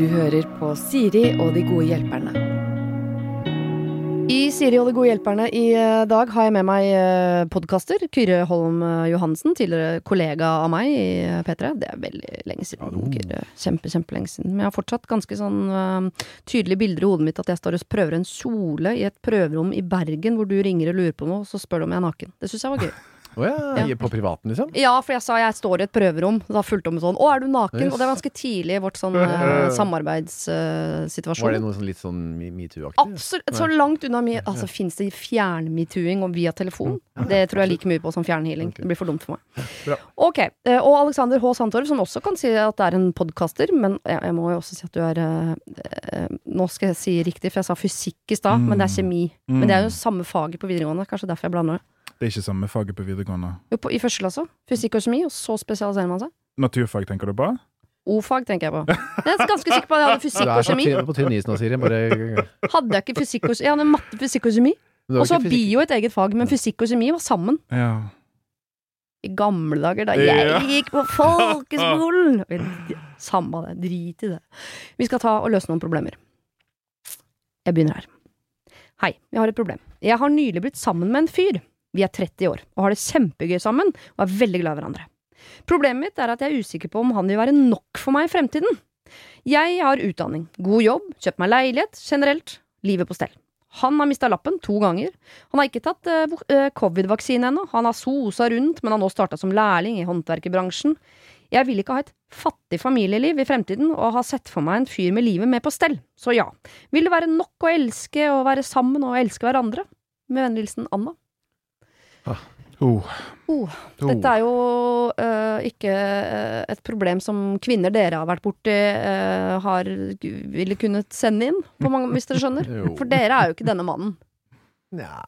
Du hører på Siri og de gode hjelperne. I Siri og de gode hjelperne i eh, dag har jeg med meg eh, podkaster. Kyrre Holm eh, Johansen, tidligere kollega av meg i eh, P3. Det er veldig lenge siden. Hallo. Kyrre. Kjempe, kjempelenge siden. Men jeg har fortsatt ganske sånn uh, tydelige bilder i hodet mitt at jeg står og prøver en kjole i et prøverom i Bergen hvor du ringer og lurer på noe, og så spør du om jeg er naken. Det syns jeg var gøy. Å ja, Ja. På privaten, liksom? Ja, for jeg sa jeg står i et prøverom. Da fulgte hun med sånn 'Å, er du naken?' Yes. Og det var ganske tidlig i vårt sånn uh, Var det samarbeidssituasjon. noe sånn litt sånn me- metoo-aktig? Absolutt. Så langt unna mi Altså, fins det fjern-metooing via telefon? Det tror jeg like mye på som fjernhealing. Okay. Det blir for dumt for meg. Bra. Ok. eh, Og Alexander H. Sandtorv, som også kan si at det er en podkaster, men jeg, jeg må jo også si at du er eh, Nå skal jeg si riktig, for jeg sa fysikk i stad, men det er kjemi. Men det er jo samme faget på videregående, kanskje derfor jeg blander det. Det er ikke samme faget på videregående. Jo, på, I første klasse. Fysikk og kjemi, og så spesialiserer man seg. Naturfag tenker du på? O-fag tenker jeg på. Jeg er ganske sikker på at jeg hadde fysikk og så Du er på tynn is nå, Siri. Bare Hadde jeg ikke fysikk og Jeg hadde matte, fysikk og kjemi. Og så bio et eget fag, men fysikk og kjemi var sammen. Ja. I gamle dager, da jeg Ja. gikk på folkeskolen! Samme det, drit i det. Vi skal ta og løse noen problemer. Jeg begynner her. Hei, jeg har et problem. Jeg har nylig blitt sammen med en fyr. Vi er 30 år og har det kjempegøy sammen og er veldig glad i hverandre. Problemet mitt er at jeg er usikker på om han vil være nok for meg i fremtiden. Jeg har utdanning, god jobb, kjøpt meg leilighet, generelt livet på stell. Han har mista lappen to ganger. Han har ikke tatt uh, covid-vaksine ennå. Han har sosa rundt, men har nå starta som lærling i håndverkerbransjen. Jeg vil ikke ha et fattig familieliv i fremtiden, og har sett for meg en fyr med livet med på stell. Så ja, vil det være nok å elske og være sammen og elske hverandre? Med vennlig hilsen Anna. Oh. Oh, Dette er jo uh, ikke øh, et problem som kvinner dere har vært borti, uh, har ville kunnet sende inn, på mange, hvis dere skjønner. For dere er jo ikke denne mannen. Nja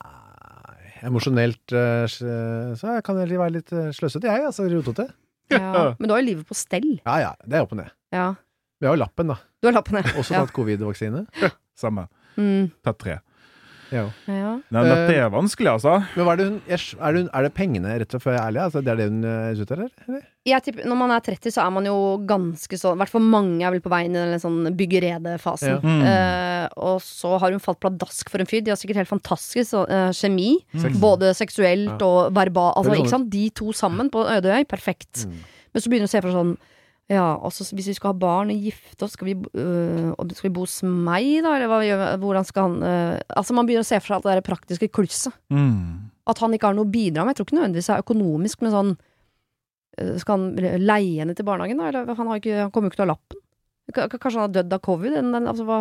Emosjonelt uh, så kan jeg være litt eh, sløsete, jeg. Altså rotete. Ja. Men du har jo livet på stell. Ja ja, det er opp og ned. Ja. Vi har jo lappen, da. Du har lappen, ja. Også ja. tatt covid-vaksine. Samme. Mm. Tatt tre. Ja. ja. Nei, men det er vanskelig, altså. Men hva er det hun Er, det, er det pengene, rett og slett, ærlig? Altså, det er det hun eh, er ute etter. Jeg tipper, når man er 30, så er man jo ganske sånn I hvert fall mange er vel på vei inn i den sånn byggeredefasen. Ja. Mm. Uh, og så har hun falt pladask for en fyr. De har sikkert helt fantastisk så, uh, kjemi. Mm. Både seksuelt Ja. og verbal. Altså, ikke sant? De to sammen på Ødøy, perfekt. Mm. Men så begynner hun å se for seg sånn ja, altså Hvis vi skal ha barn og gifte oss, skal vi, øh, skal vi bo hos meg, da? Eller hva, gjør- hvordan skal han øh, Altså Man begynner å se for seg alt det der praktiske klusset. Mm. At han ikke har noe å bidra med. Jeg tror ikke nødvendigvis det er økonomisk, men sånn øh, Skal han leie henne til barnehagen, da? Eller han, har ikke, han kommer jo ikke til å ha lappen. K- Kanskje han har dødd av covid? Den, den, altså, hva?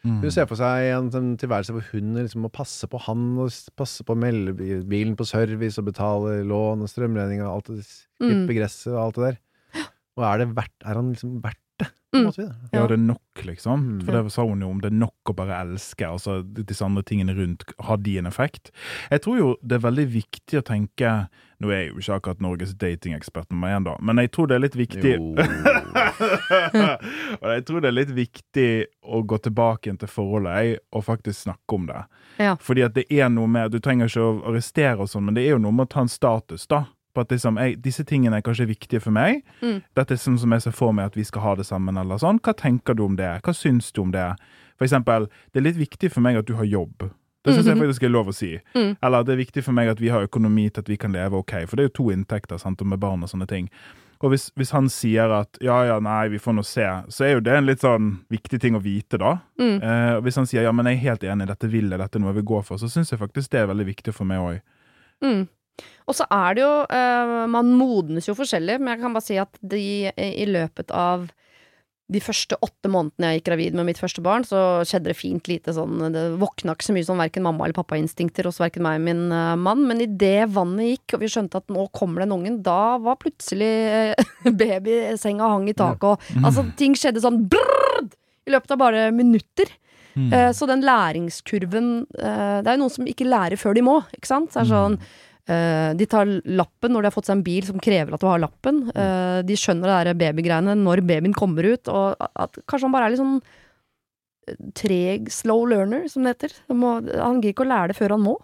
Mm. Hun ser for seg en en tilværelse hvor hun liksom må passe på han, og passe på meldebilen på service, og betale lån og strømregning og alt det, Mm. gresset og alt det der. Og er det verdt Er han liksom verdt det? Mm. måte? Ja, det er nok, liksom. Mm. For det sa hun jo om det er nok å bare elske. Altså disse andre tingene rundt, har de en effekt? Jeg tror jo det er veldig viktig å tenke Nå er jeg jo ikke akkurat Norges datingekspert nummer én, da, men jeg tror det er litt viktig Og jeg tror det er litt viktig å gå tilbake igjen til forholdet jeg, og faktisk snakke om det. Ja. Fordi at det er noe med Du trenger ikke å arrestere og sånn, men det er jo noe med å ta en status, da. På at liksom, jeg, disse tingene er kanskje viktige for meg. Mm. Dette er sånn som jeg ser for meg at vi skal ha det sammen, eller sånn. Hva tenker du om det? Hva syns du om det? For eksempel, det er litt viktig for meg at du har jobb. Det syns jeg Mhm. faktisk er lov å si. Mm. Eller det er viktig for meg at vi har økonomi til at vi kan leve ok, for det er jo to inntekter sant, og med barn og sånne ting. Og hvis, hvis han sier at ja, ja, nei, vi får nå se, så er jo det en litt sånn viktig ting å vite, da. Mm. Eh, hvis han sier ja, men jeg er helt enig, dette vil jeg, dette er noe jeg vil gå for, så syns jeg faktisk det er veldig viktig for meg òg. Mm. Og så er det jo uh, Man modnes jo forskjellig, men jeg kan bare si at de, i løpet av de første åtte månedene jeg gikk gravid med mitt første barn, så skjedde det fint lite sånn Det våkna ikke så mye sånn verken mamma- eller pappainstinkter hos verken meg og min uh, mann, men idet vannet gikk, og vi skjønte at nå kommer den ungen, da var plutselig uh, babysenga hang i taket, og altså ting skjedde sånn brrrr, i løpet av bare minutter. Mm. Uh, Så den læringskurven eh, Det er jo noen som ikke lærer før de må, ikke sant? Så er sånn eh, De tar lappen når de har fått seg en bil som krever at du har lappen. Eh, De skjønner det der babygreiene når babyen kommer ut, og at kanskje han bare er litt sånn eh, treg, slow learner, som det heter. Han, må, han gidder ikke å lære det før han må.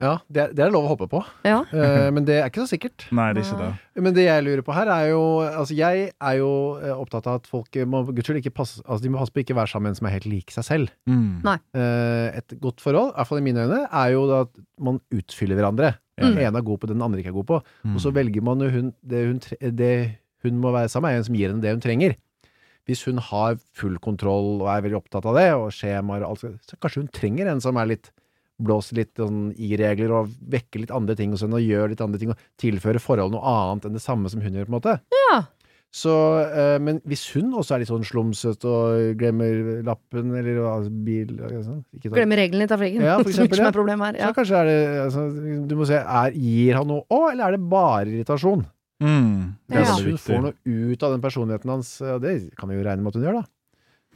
Ja, det er, det er lov å håpe på, Ja. Eh, men det er ikke så sikkert. Nei, det er ikke det. Men det jeg lurer på her, er jo Altså, jeg er jo eh, opptatt av at folk må guds skyld ikke passe Altså, de må passe på ikke være sammen med en som er helt lik seg selv. Mm. Nei. Eh, et godt forhold, i hvert fall i mine øyne, er jo da at man utfyller hverandre. Mm. Den ene er god på det, den andre ikke er god på. Mm. Og så velger man jo hun det, hun tre- det hun må være sammen med, er en som gir henne det hun trenger. Hvis hun har full kontroll og er veldig opptatt av det, og skjemaer og alt, så- så kanskje hun trenger en som er litt blåser litt sånn i regler og vekker litt andre ting og sånn, og gjør litt andre ting og tilfører forholdet noe annet enn det samme som hun gjør, på en måte. Ja. Så, eh, men hvis hun også er litt sånn slumsete og glemmer lappen eller altså, bil sånn, ikke. Glemmer reglene i trafikken. Ja, for som ikke eksempel, som er problemet her. Så kanskje er det altså, Du må se, er, gir han noe òg, eller er det bare irritasjon? Mm. Det er Ja. Hvis hun får noe ut av den personligheten hans, og det kan vi jo regne med at hun gjør, da,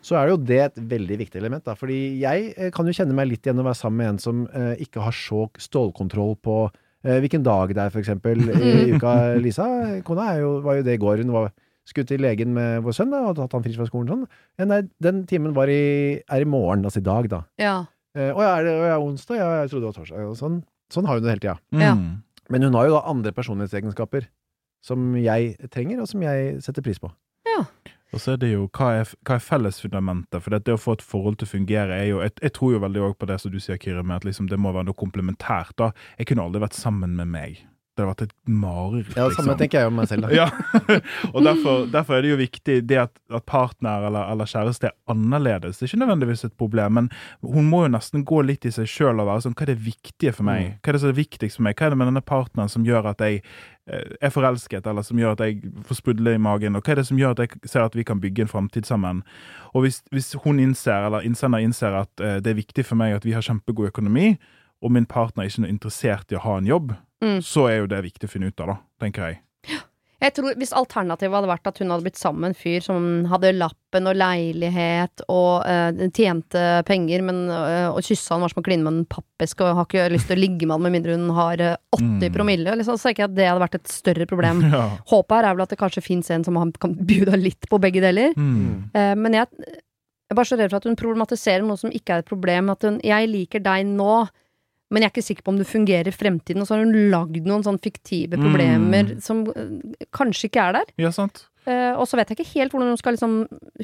så er det jo det et veldig viktig element. da, Fordi jeg eh, kan jo kjenne meg litt igjen å være sammen med en som eh, ikke har så stålkontroll på eh, hvilken dag det er, for eksempel, i uka. Lisa, kona er jo, var jo det i går. Hun var, skulle til legen med vår sønn da, og tatt han fri fra skolen. Sånn. Ja, nei, den timen var i, er i morgen, altså i dag, da. Ja. Eh, Å ja, er det å ja, onsdag? Ja, jeg trodde det var torsdag. Og Sånn, sånn har hun det hele tida. Mm. Men hun har jo da andre personlighetsegenskaper som jeg trenger, og som jeg setter pris på. Og så er det jo hva er, hva er fellesfundamentet? For det, å få et forhold til å fungere er jo Jeg, jeg tror jo veldig også på det som du sier, Kyrre, med at liksom det må være noe komplementært. da. Jeg kunne aldri vært sammen med meg. Det har vært et mareritt. Ja, samme liksom. tenker jeg om meg selv. Da. Ja, og derfor, derfor er det jo viktig det at, at partner eller, eller kjæreste er annerledes. Det er ikke nødvendigvis et problem, men hun må jo nesten gå litt i seg sjøl og være sånn Hva er det viktige for meg? Mm. Hva er det som er viktigst for meg? Hva er det med denne partneren som gjør at jeg eh, er forelsket, eller som gjør at jeg får sprudle i magen? Og hva er det som gjør at jeg ser at vi kan bygge en framtid sammen? Og hvis, hvis hun innser, eller innsender innser at eh, det er viktig for meg at vi har kjempegod økonomi, og min partner er ikke er interessert i å ha en jobb, Mm. så er jo det viktig å finne ut av, da, tenker jeg. Jeg tror Hvis alternativet hadde vært at hun hadde blitt sammen med en fyr som hadde lappen og leilighet og eh, tjente penger, men, eh, og kyssa han var som å kline med en pappeske og har ikke lyst til å ligge med han med mindre hun har eh, 80 Mm. promille, liksom, så tenker jeg at det hadde vært et større problem. Ja. Håpet her er vel at det kanskje fins en som han kan bjuda litt på begge deler. Mm. Uh, men jeg, jeg er bare så redd for at hun problematiserer noe som ikke er et problem. At hun 'jeg liker deg nå', men jeg er ikke sikker på om det fungerer i fremtiden. Og så har hun lagd noen sånn fiktive problemer Mm. som eh, kanskje ikke er der. Ja, sant. Uh, og så vet jeg ikke helt hvordan hun skal liksom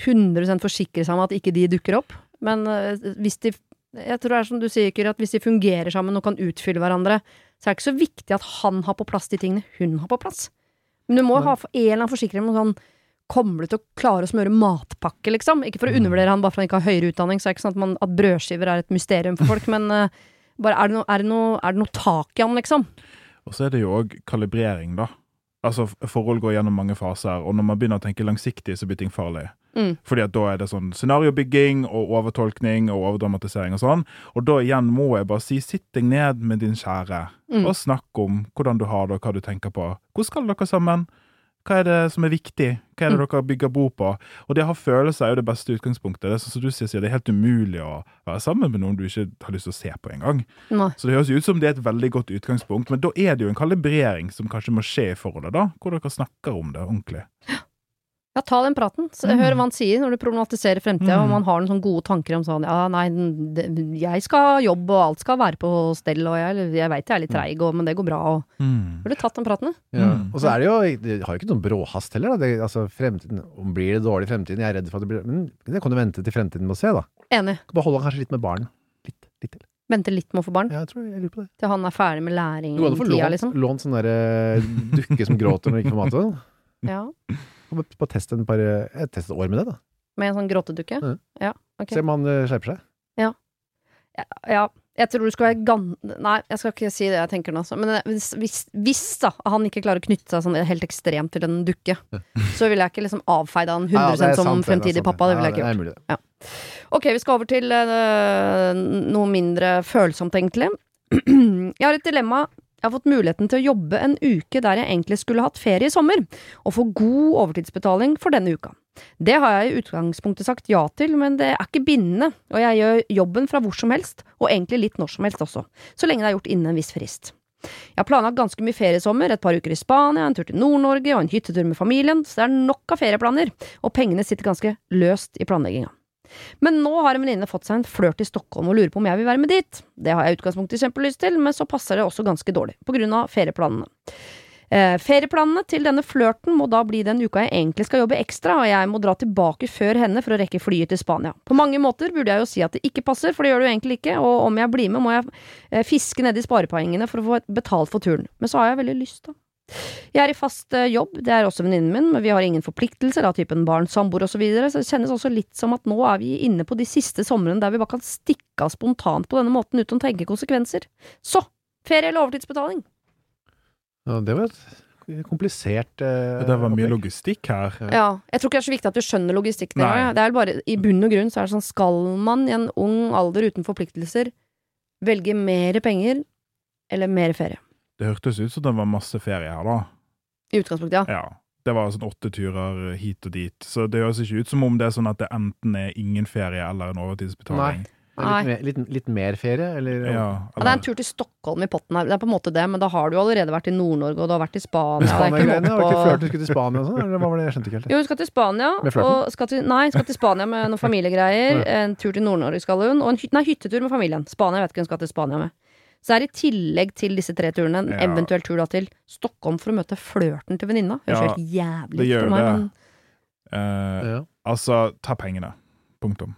100 forsikre seg om at ikke de dukker opp. Men uh, hvis de Jeg tror det er som du sier, Kyrre, at hvis de fungerer sammen og kan utfylle hverandre, så er det ikke så viktig at han har på plass de tingene hun har på plass. Men du må ha en eller annen forsikring om sånn Kommer du til å klare å smøre matpakke, liksom? Ikke for å undervurdere han bare for han ikke har høyere utdanning, så er det ikke sånn at, man, at brødskiver er et mysterium for folk, men eh, bare er det, noe, er, det no, er det noe tak i han, liksom? Og så er det jo òg kalibrering, da. Altså, forhold går gjennom mange faser, og når man begynner å tenke langsiktig, så blir ting farlig. Mm. Fordi at da er det sånn scenariobygging og overtolkning og overdramatisering og sånn. Og da igjen må jeg bare si, sitt deg ned med din kjære, Mm. og snakk om hvordan du har det, og hva du tenker på. Hvor skal dere sammen? Hva er det som er viktig? Hva er det Mm. dere bygger bro på? Og det å ha følelser er jo det beste utgangspunktet. Det er som du sier, det er helt umulig å være sammen med noen du ikke har lyst til å se på engang. Så det høres ut som det er et veldig godt utgangspunkt, men da er det jo en kalibrering som kanskje må skje i forholdet, da, hvor dere snakker om det ordentlig. Ja, ta den praten. Mm. Hør hva han sier når du problematiserer fremtida, Mm. om han har noen sånne gode tanker om sånn ja, nei, det, jeg skal ha jobb, og alt skal være på stell, og jeg, jeg veit jeg er litt treig, og- men det går bra, og Burde tatt den praten, du. Ja. Mm. Og så er det jo Det har jo ikke noen bråhast heller. Da. Det, altså, fremtiden, om blir det dårlig i fremtiden? Jeg er redd for at det blir Men det kan du vente til fremtiden med å se, da. Enig. Bare han kanskje litt med barn. Litt, litt til. Vente litt med å få barn, Ja, jeg tror jeg lurer på det. til han er ferdig med læring Du kan jo få lånt, liksom. lånt sånn derre dukke som gråter når du ikke får mat. og sånn. Ja. Bare, bare teste en par Jeg tester et år med det, da. Med en sånn gråtedukke. Mm. Ja, Okay. Se om han eh, skjerper seg. Ja, jeg tror du skal være gan... Nei, jeg skal ikke si det jeg tenker nå. Men hvis, hvis, hvis da han ikke klarer å knytte seg sånn helt ekstremt til en dukke, så vil jeg ikke liksom avfeie han 100 Ja, som sant, er fremtidig pappa. Det Ja, ville jeg ikke gjort. Ja. Ok, vi skal over til uh, noe mindre følsomt, egentlig. jeg har et dilemma. Jeg har fått muligheten til å jobbe en uke der jeg egentlig skulle hatt ferie i sommer, og få god overtidsbetaling for denne uka. Det har jeg i utgangspunktet sagt ja til, men det er ikke bindende, og jeg gjør jobben fra hvor som helst, og egentlig litt når som helst også, så lenge det er gjort innen en viss frist. Jeg har planlagt ganske mye ferie i sommer, et par uker i Spania, en tur til Nord-Norge og en hyttetur med familien, så det er nok av ferieplaner, og pengene sitter ganske løst i planlegginga. Men nå har en venninne fått seg en flørt i Stockholm og lurer på om jeg vil være med dit. Det har jeg utgangspunktet kjempelyst til, men så passer det også ganske dårlig, på grunn av ferieplanene. Eh, ferieplanene til denne flørten må da bli den uka jeg egentlig skal jobbe ekstra, og jeg må dra tilbake før henne for å rekke flyet til Spania. På mange måter burde jeg jo si at det ikke passer, for det gjør det jo egentlig ikke, og om jeg blir med, må jeg eh, fiske ned i sparepoengene for å få betalt for turen. Men så har jeg veldig lyst, da. Jeg er i fast eh, jobb, det er også venninnen min, men vi har ingen forpliktelser av typen barn, samboer osv., så, videre, så det kjennes også litt som at nå er vi inne på de siste somrene der vi bare kan stikke av spontant på denne måten uten å tenke konsekvenser. Så! Ferie eller overtidsbetaling? Ja, det var et komplisert eh, Det var mye logistikk her. Ja, jeg tror ikke det er så viktig at du skjønner logistikk. Det er bare, I bunn og grunn så er det sånn, skal man i en ung alder uten forpliktelser velge mer penger eller mer ferie? Det hørtes ut som det var masse ferie her, da. I utgangspunktet, ja. Ja. Det var sånn åtte turer hit og dit. Så det høres ikke ut som om det er sånn at det enten er ingen ferie eller en overtidsbetaling. Litt, mer, litt, litt mer ferie, eller? Ja, Ja, det er en tur til Stockholm i potten her. Det er på en måte det, men da har du jo allerede vært i Nord-Norge, og du har vært i Spania. det ikke Spania-greiene? Var ikke flørt du skulle til Spania og sånn? Eller hva var det? Jeg skjønte ikke helt. Jo, hun skal til Spania. Og skal til, nei, skal til Spania med noen familiegreier. En tur til Nord-Norge skal hun. Og en nei, hyttetur med familien. Spania vet ikke hun skal til Spania med. Så det er i tillegg til disse tre turene en Ja. eventuell tur da til Stockholm for å møte flørten til venninna. Høres Ja, helt jævlig ut for meg, det. men uh, Ja. altså, ta pengene. Punktum.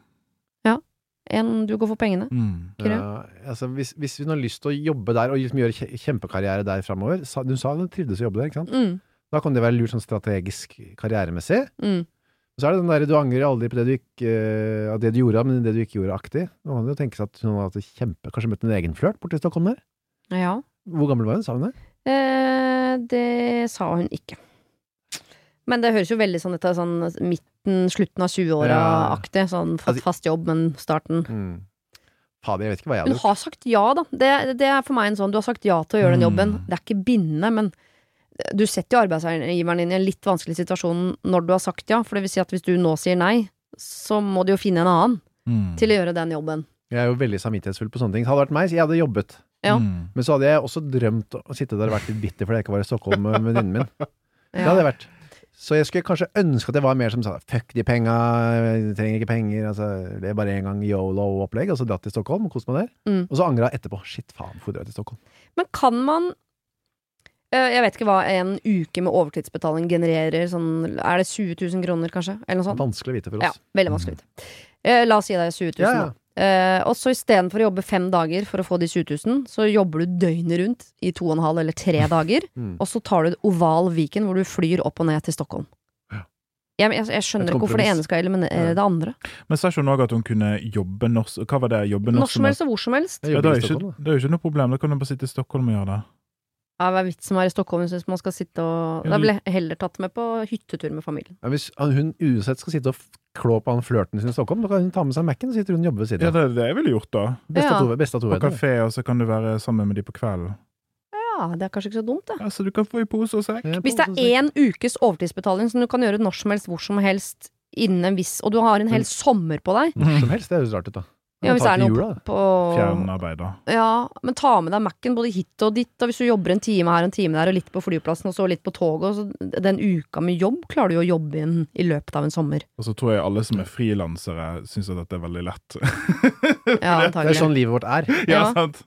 en, du går for pengene. Mm. Ja, altså hvis, hvis hun har lyst til å jobbe der og liksom gjøre kjempekarriere der framover Hun sa hun trivdes å jobbe der, ikke sant? Mm, Da kan det være lurt sånn strategisk karrieremessig. mm. Så er det den der du angrer aldri på det du ikke eh, det du gjorde, men det du ikke gjorde aktig. Nå kan det jo tenkes at hun hadde hatt det kjempe Kanskje møtt en egen flørt borti Stockholm der? Ja. Hvor gammel var hun? Sa hun det? Eh, det sa hun ikke. Men det høres jo veldig sånn ut sånn midten, slutten av 20-åra-aktig. Sånn fått Altså- fast jobb, men starten Mm. Fader, jeg vet ikke hva jeg Hun hadde gjort. har sagt ja, da. Det, det er for meg en sånn Du har sagt ja til å gjøre den jobben. Mm. Det er ikke bindende, men du setter jo arbeidsgiveren din i en litt vanskelig situasjon når du har sagt ja. For det vil si at hvis du nå sier nei, så må du jo finne en annen Mm. til å gjøre den jobben. Jeg er jo veldig samvittighetsfull på sånne ting. Hadde det vært meg, så jeg hadde jobbet. Ja. Mm. Men så hadde jeg også drømt å sitte der og vært litt bitter fordi jeg ikke var i Stockholm med venninnen min. Det hadde jeg vært. Så jeg skulle kanskje ønske at det var mer som sa fuck de penga, jeg trenger ikke penger, altså, det er bare en gang yolo-opplegg, og så dratt til Stockholm og kost meg der. Mm. Og så angra etterpå. Shit, faen, hvorfor drar jeg til Stockholm? Men kan man Jeg vet ikke hva en uke med overtidsbetaling genererer. Sånn, er det 20 000 kroner, kanskje? Eller noe sånt? Vanskelig å vite for Ja, oss. veldig vanskelig å vite. Eh, la oss si det er 20 000, Ja, ja. da. Uh, og så istedenfor å jobbe fem dager for å få de 20 000, så jobber du døgnet rundt i to og en halv eller tre dager. Mm. Og så tar du Oval Viken, hvor du flyr opp og ned til Stockholm. Ja. Jeg, jeg, jeg skjønner ikke hvorfor det ene skal eliminere Ja. det andre. Men sa ikke hun òg at hun kunne jobbe norsk Hva var det? Jobbe norsk Når som helst og hvor som helst. Ja, det, er ikke, det er jo ikke noe problem. Da kan hun bare sitte i Stockholm og gjøre det. Ja, Hva er vitsen med å være i Stockholm hvis man skal sitte og Da ville jeg heller tatt med på hyttetur med familien. Ja, hvis hun uansett skal sitte og klå på han flørten sin i Stockholm, da kan hun ta med seg Mac-en, og sitter hun og jobber ved siden Ja, det er det jeg ville gjort, da. Beste Ja. av to, best av to På kafé, og så kan du være sammen med de på kvelden. Ja, det er kanskje ikke så dumt, det. Ja, Så du kan få i pose og sekk. Hvis det er én ukes overtidsbetaling som du kan gjøre når som helst, hvor som helst, innen en viss Og du har en hel sommer på deg. Hvor som helst, det høres rart ut, da. Ja, hvis det er noe jula, på, på. Ja, men ta med deg Mac-en både hit og dit. Og hvis du jobber en time her og en time der, og litt på flyplassen og så litt på toget, så den uka med jobb klarer du jo å jobbe inn i løpet av en sommer. Og så tror jeg alle som er frilansere, syns at dette er veldig lett. Ja, Det er sånn livet vårt er. ja, Ja. sant?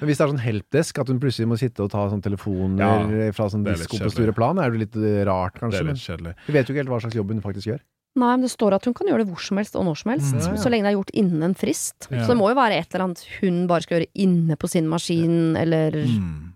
Men hvis det er sånn helpdesk, at hun plutselig må sitte og ta sånn telefoner Ja, fra sånn disko på store plan, er det litt rart, rart, Det kanskje. er litt kjedelig. vi vet jo ikke helt hva slags jobb hun faktisk gjør. Nei, men det står at hun kan gjøre det hvor som helst og når som helst. Mm. Ja, ja. Så lenge det er gjort innen en frist. Ja. Så det må jo være et eller annet hun bare skal gjøre inne på sin maskin, eller Mm.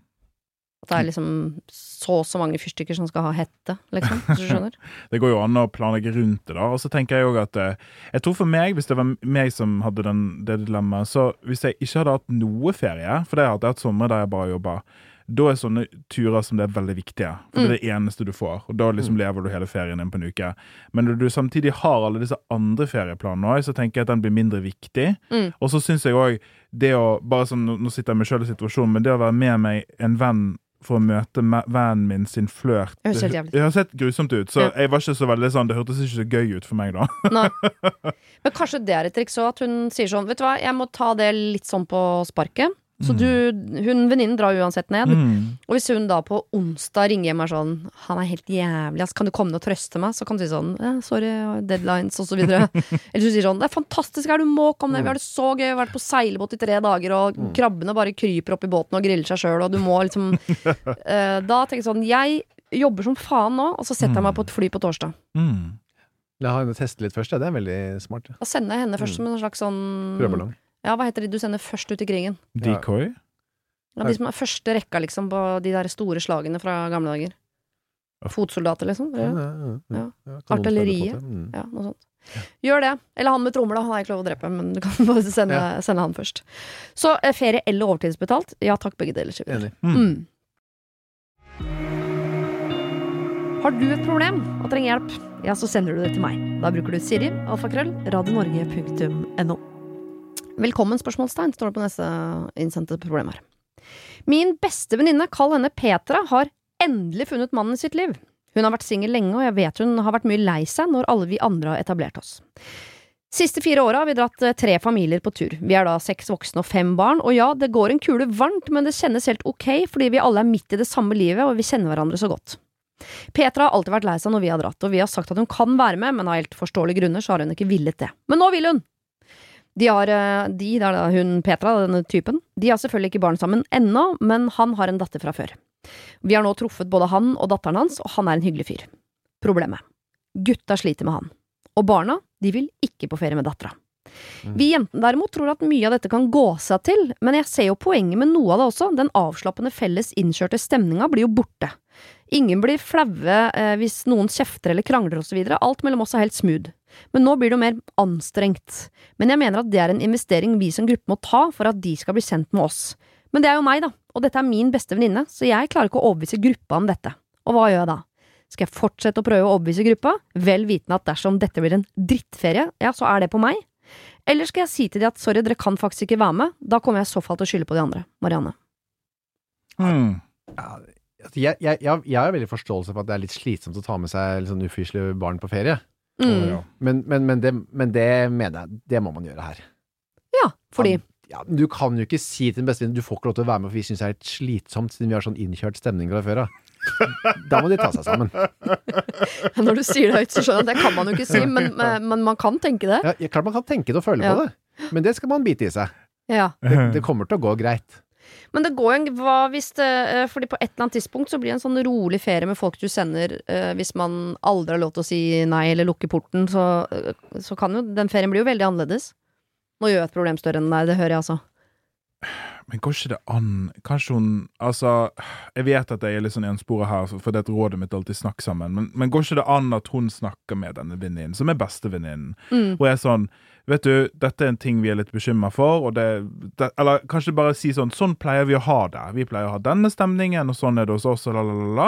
at det er liksom så og så mange fyrstikker som skal ha hette, liksom. Hvis du skjønner? Det går jo an å planlegge rundt det, da. Og så tenker jeg òg at eh, Jeg tror for meg, hvis det var meg som hadde den, det dilemmaet, så hvis jeg ikke hadde hatt noe ferie, for det hadde jeg hatt sommer der jeg bare jobba, da er sånne turer som det er veldig viktige. For det er det eneste du får. Og da liksom lever du hele ferien din på en uke. Men når du samtidig har alle disse andre ferieplanene òg, så tenker jeg at den blir mindre viktig. Mm. Og så syns jeg òg det å bare sånn, Nå sitter jeg meg sjøl i situasjonen, men det å være med meg en venn for å møte vennen min sin flørt Det høres helt grusomt ut, så Ja. jeg var ikke så veldig sånn Det hørtes ikke så gøy ut for meg, da. Nei. Men kanskje det er et triks òg, at hun sier sånn Vet du hva, jeg må ta det litt sånn på sparket. Så du, hun venninnen drar uansett ned. Mm. Og hvis hun da på onsdag ringer hjem og er sånn 'Han er helt jævlig, ass. Kan du komme ned og trøste meg?' Så kan du si sånn eh, 'Sorry, deadlines', og så videre. Eller så sier sånn 'Det er fantastisk her, du må komme ned. Vi har det så gøy. Vi har vært på seilbåt i tre dager, og krabbene bare kryper opp i båten og griller seg sjøl, og du må liksom eh, Da tenker jeg sånn Jeg jobber som faen nå, og så setter jeg meg på et fly på torsdag. Mm. La henne teste litt først, ja. Det er veldig smart. ja. Da sender jeg henne først som en slags sånn Prøveballong. Ja, hva heter de du sender først ut i krigen? Decoy? Ja, de som er første rekka, liksom, på de der store slagene fra gamle dager. Fotsoldater, liksom. Ja, Ja, ja, ja. Ja. Ja, Artilleriet. Mm. ja noe sånt. Gjør det. Eller han med trommer, da. Han har ikke lov å drepe, men du kan bare sende, Ja. sende han først. Så eh, ferie eller overtidsbetalt? Ja takk, begge deler. Enig. Mm. Har du et problem og trenger hjelp, ja, så sender du det til meg. Da bruker du Siri, alfakrøll, radionorge.no. Velkommen, spørsmålstegn, står det på neste innsendte problem her. Min beste venninne, kall henne Petra, har endelig funnet mannen i sitt liv. Hun har vært singel lenge, og jeg vet hun har vært mye lei seg når alle vi andre har etablert oss. Siste fire åra har vi dratt eh, tre familier på tur. Vi er da seks voksne og fem barn, og ja, det går en kule varmt, men det kjennes helt ok fordi vi alle er midt i det samme livet og vi kjenner hverandre så godt. Petra har alltid vært lei seg når vi har dratt, og vi har sagt at hun kan være med, men av helt forståelige grunner så har hun ikke villet det. Men nå vil hun! De har, eh, de, det er da hun Petra, denne typen, de har selvfølgelig ikke barn sammen ennå, men han har en datter fra før. Vi har nå truffet både han og datteren hans, og han er en hyggelig fyr. Problemet. Gutta sliter med han. Og barna, de vil ikke på ferie med dattera. Vi jentene derimot tror at mye av dette kan gå seg til, men jeg ser jo poenget med noe av det også, den avslappende felles innkjørte stemninga blir jo borte. Ingen blir flaue eh, hvis noen kjefter eller krangler osv., alt mellom oss er helt smooth. Men nå blir det jo mer anstrengt. Men jeg mener at det er en investering vi som gruppe må ta for at de skal bli sendt med oss. Men det er jo meg, da, og dette er min beste venninne, så jeg klarer ikke å overbevise gruppa om dette. Og hva gjør jeg da? Skal jeg fortsette å prøve å overbevise gruppa, vel vitende at dersom dette blir en drittferie, ja, så er det på meg? Eller skal jeg si til de at sorry, dere kan faktisk ikke være med, da kommer jeg i så fall til å skylde på de andre. Marianne. Mm. Ja, altså, jeg, jeg, jeg, jeg har veldig forståelse for at det er litt slitsomt å ta med seg litt sånn ufyselige barn på ferie. Mm. Ja. Men, men, men, det, men det mener jeg, det må man gjøre her. Ja, fordi Ja, du kan jo ikke si til den beste vennen du får ikke lov til å være med, for vi syns det er litt slitsomt siden vi har sånn innkjørt stemning fra før av. Da må de ta seg sammen. når du sier det høyt, så skjønner jeg at det kan man jo ikke si, men, men man kan tenke det. Ja, klart man kan tenke det og føle på det, men det skal man bite i seg. Ja. Det, det kommer til å gå greit. Men det går jo hva hvis det, eh, Fordi på et eller annet tidspunkt så blir det en sånn rolig ferie med folk du sender eh, Hvis man aldri har lov til å si nei eller lukke porten, så, eh, så kan jo den ferien blir jo veldig annerledes. Nå gjør jeg et problem større enn deg, det hører jeg altså. Men går ikke det an Kanskje hun Altså, jeg vet at jeg er litt sånn ensporet her, for det er et rådet mitt alltid snakk sammen, men, men går ikke det an at hun snakker med denne venninnen, som er bestevenninnen, Mm. og er sånn Vet du, dette er en ting vi er litt bekymra for, og det, det Eller kanskje bare si sånn Sånn pleier vi å ha det. Vi pleier å ha denne stemningen, og sånn er det hos oss, og la, la, la.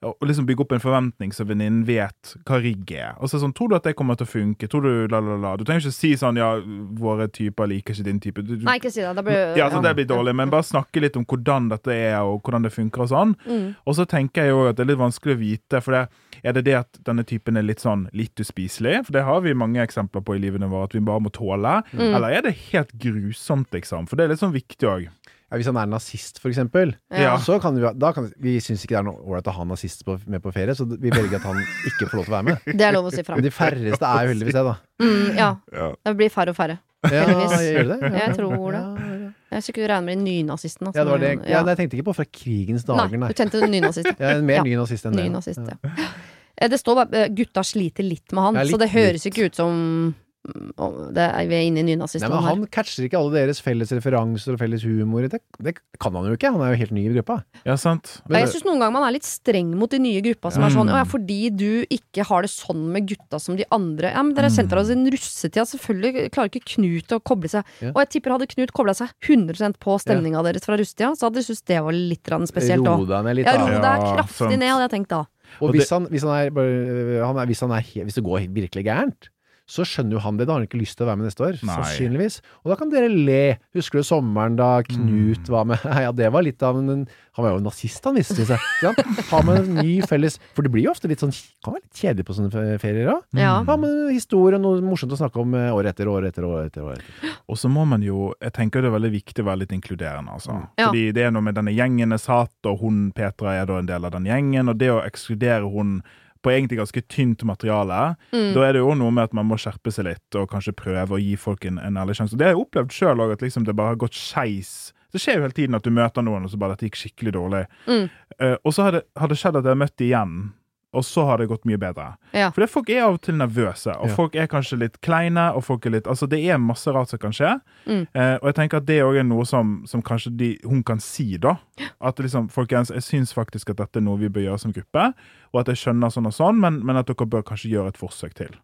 Og liksom bygge opp en forventning så venninnen vet hva rigg er. Og så sånn, Tror du at det kommer til å funke? Tror du la, la, la? Du trenger ikke si sånn ja, våre typer liker ikke din type. Du, du, Nei, ikke si det. Det blir, ja, så det blir dårlig, men bare snakke litt om hvordan dette er, og hvordan det funker og sånn. Mm. Og så tenker jeg jo at det er litt vanskelig å vite, for det, er det det at denne typen er litt sånn litt uspiselig? For det har vi mange eksempler på i livene våre, at vi bare må tåle. Mm. Eller er det helt grusomt, liksom? For det er litt sånn viktig òg. Ja, hvis han er nazist, for eksempel, Ja. så kan vi, da kan, vi syns ikke det er noe ålreit å ha nazist på, med på ferie, så vi velger at han ikke får lov til å være med. Det er lov å si fra. Men de færreste er jo heldigvis det, da. Mm, ja. Ja. Det blir færre og færre. Ja, Heldigvis. gjør det? Ja, Jeg tror det. Ja, ja. Jeg skulle ikke regne med de nynazistene. ja, det var det. Ja, nei, jeg tenkte ikke på fra krigens dager, Nei, du tenkte nynazist. ja, er en mer Ja. ny nazist enn det. Ny nazist, ja. Eh, Det står bare eh, 'gutta sliter litt med han', Ja, litt, så det høres ikke ut som det er, Vi er inne i nynazistene her. han catcher ikke alle deres felles referanser og felles humor. Det, det kan han jo ikke, han er jo helt ny i gruppa. Ja, sant? Ja, jeg syns noen ganger man er litt streng mot de nye gruppa som er sånn Mm. Ja, fordi du ikke har det sånn med gutta som de andre. Ja, men dere har sendt dere oss en russetida. Selvfølgelig klarer ikke Knut å koble seg. Ja. Og jeg tipper hadde Knut kobla seg 100% på stemninga deres fra russetida, så hadde de syntes det var litt spesielt spesielt Ro deg ned litt, Ja, ro da. deg Ja, kraftig sant. ned, hadde jeg tenkt da. Og Og hvis, han, hvis, han er, han er, hvis, han er, hvis det går virkelig gærent, så skjønner jo han det. Da har han ikke lyst til å være med neste år, Nei. sannsynligvis. Og da kan dere le. Husker du sommeren da Knut Mm. var med? Ja, det var litt av en Han var jo nazist, han viste seg. Ja. Ha med en ny felles For det blir jo ofte litt sånn Kan være litt kjedelig på sånne ferier òg. Ja. Ha med en historie og noe morsomt å snakke om eh, år etter år etter år etter år. etter. Og så må man jo Jeg tenker det er veldig viktig å være litt inkluderende, altså. Ja. Fordi det er noe med denne gjengen er satt, og hun Petra er da en del av den gjengen, og det å ekskludere hun på egentlig ganske tynt materiale, Mm. da er det jo noe med at man må skjerpe seg litt og kanskje prøve å gi folk en, en ærlig sjanse. Og Det har jeg opplevd sjøl òg, at liksom det bare har gått skeis. Det skjer jo hele tiden at du møter noen, og så bare dette gikk skikkelig dårlig. Mm. Uh, og så har det, har det skjedd at jeg har møtt dem igjen, og så har det gått mye bedre. Ja. For folk er av og til nervøse, og Ja. folk er kanskje litt kleine, og folk er litt Altså, det er masse rart som kan skje. Mm. Eh, og jeg tenker at det òg er noe som, som kanskje de, hun kan si, da. At liksom, folkens, jeg syns faktisk at dette er noe vi bør gjøre som gruppe, og at jeg skjønner sånn og sånn, men, men at dere bør kanskje gjøre et forsøk til.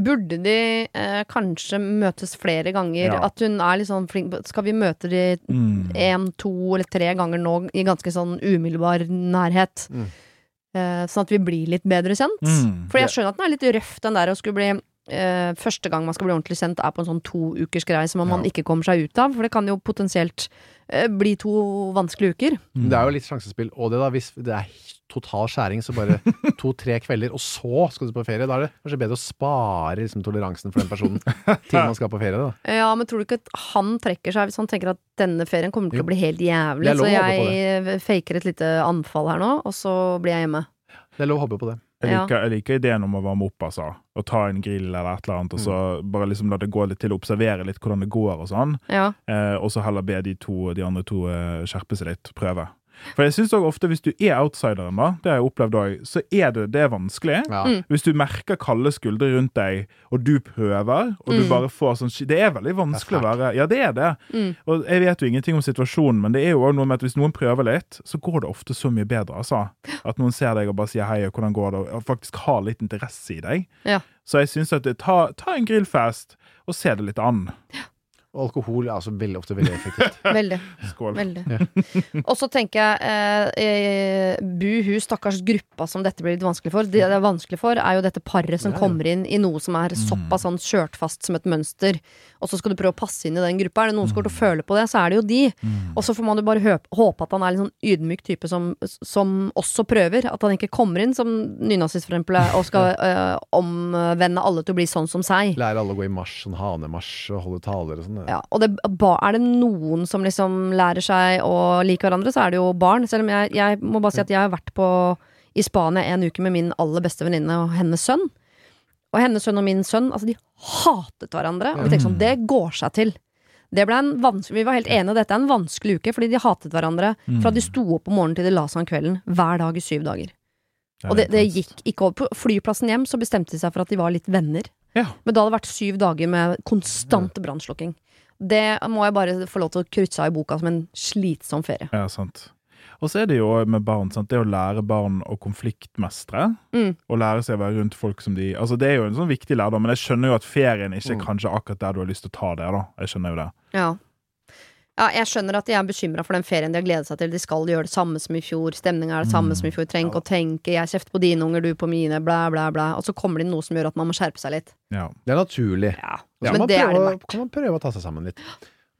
Burde de eh, kanskje møtes flere ganger? Ja. At hun er litt sånn flink Skal vi møte de Mm. to eller tre ganger nå i ganske sånn umiddelbar nærhet? Mm. Eh, sånn at vi blir litt bedre kjent? Mm. For jeg skjønner at den er litt røff, den der å skulle bli eh, Første gang man skal bli ordentlig sendt, er på en sånn to ukers greie som man Ja. ikke kommer seg ut av. For det kan jo potensielt eh, bli to vanskelige uker. Mm. Det er jo litt sjansespill. Og det da, hvis det er total skjæring, så bare to-tre kvelder, og så skal du på ferie. Da er det kanskje bedre å spare liksom, toleransen for den personen til man skal på ferie. da. Ja, men tror du ikke at han trekker seg hvis han tenker at denne ferien kommer til Jo. å bli helt jævlig? Så jeg faker et lite anfall her nå, og så blir jeg hjemme. Det er lov å håpe på det. Jeg Ja. liker, jeg liker ideen om å varme opp, altså. Å ta en grill eller et eller annet, og så bare liksom la det gå litt til, observere litt hvordan det går og sånn. Ja. Eh, og så heller be de, to, de andre to eh, skjerpe seg litt, prøve. For jeg syns ofte hvis du er outsideren, da, det har jeg opplevd òg, så er det, det er vanskelig. Ja. Mm. Hvis du merker kalde skuldre rundt deg, og du prøver, og du Mm. bare får sånn Det er veldig vanskelig å være Ja, det er det. Mm. Og jeg vet jo ingenting om situasjonen, men det er jo også noe med at hvis noen prøver litt, så går det ofte så mye bedre, altså. At noen ser deg og bare sier hei, og hvordan går det, og faktisk har litt interesse i deg. Ja. Så jeg syns at det, ta, ta en grillfest, og se det litt an. Og alkohol er altså veldig ofte veldig effektivt. Veldig. Skål. veldig. og så tenker jeg eh, eh, buhu, stakkars gruppa som dette blir litt vanskelig for. Det det er vanskelig for, er jo dette paret som Ja, ja. kommer inn i noe som er såpass sånn kjørt fast som et mønster, og så skal du prøve å passe inn i den gruppa. Er det noen som kommer til å føle på det, så er det jo de. Mm. Og så får man jo bare håpe at han er en sånn ydmyk type som, som også prøver. At han ikke kommer inn som nynazist, for eksempel, og skal eh, omvende alle til å bli sånn som seg. Lære alle å gå i marsj, sånn hanemarsj og holde taler og sånn. Ja, og det, er det noen som liksom lærer seg å like hverandre, så er det jo barn. Selv om jeg, jeg må bare si at jeg har vært på, i Spania en uke med min aller beste venninne og hennes sønn. Og hennes sønn og min sønn, altså de hatet hverandre. Og vi tenkte sånn, det går seg til. Det ble en vanskelig, vi var helt enige, dette er en vanskelig uke, fordi de hatet hverandre fra de sto opp om morgenen til de la seg om kvelden, hver dag i syv dager. Og det, det gikk ikke over. På flyplassen hjem så bestemte de seg for at de var litt venner. Ja. Men da hadde det vært syv dager med konstant brannslukking. Det må jeg bare få lov til å krysse av i boka som en slitsom ferie. Ja, sant. Og så er det jo med barn, sant? det å lære barn å konfliktmestre. Mm. Og lære seg å være rundt folk som de Altså Det er jo en sånn viktig lærdom, men jeg skjønner jo at ferien ikke er Mm. kanskje akkurat der du har lyst til å ta det. da Jeg skjønner jo det. Ja. Ja, jeg skjønner at de er bekymra for den ferien de har gledet seg til. De skal gjøre det samme som i fjor. Stemninga er det samme som i fjor. Trenger ikke å tenke 'jeg kjefter på dine unger, du på mine', Blæ, blæ, blæ. Og så kommer det inn noe som gjør at man må skjerpe seg litt. Ja. Det er naturlig. Ja, Men man det er det verdt. kan man prøve å ta seg sammen litt.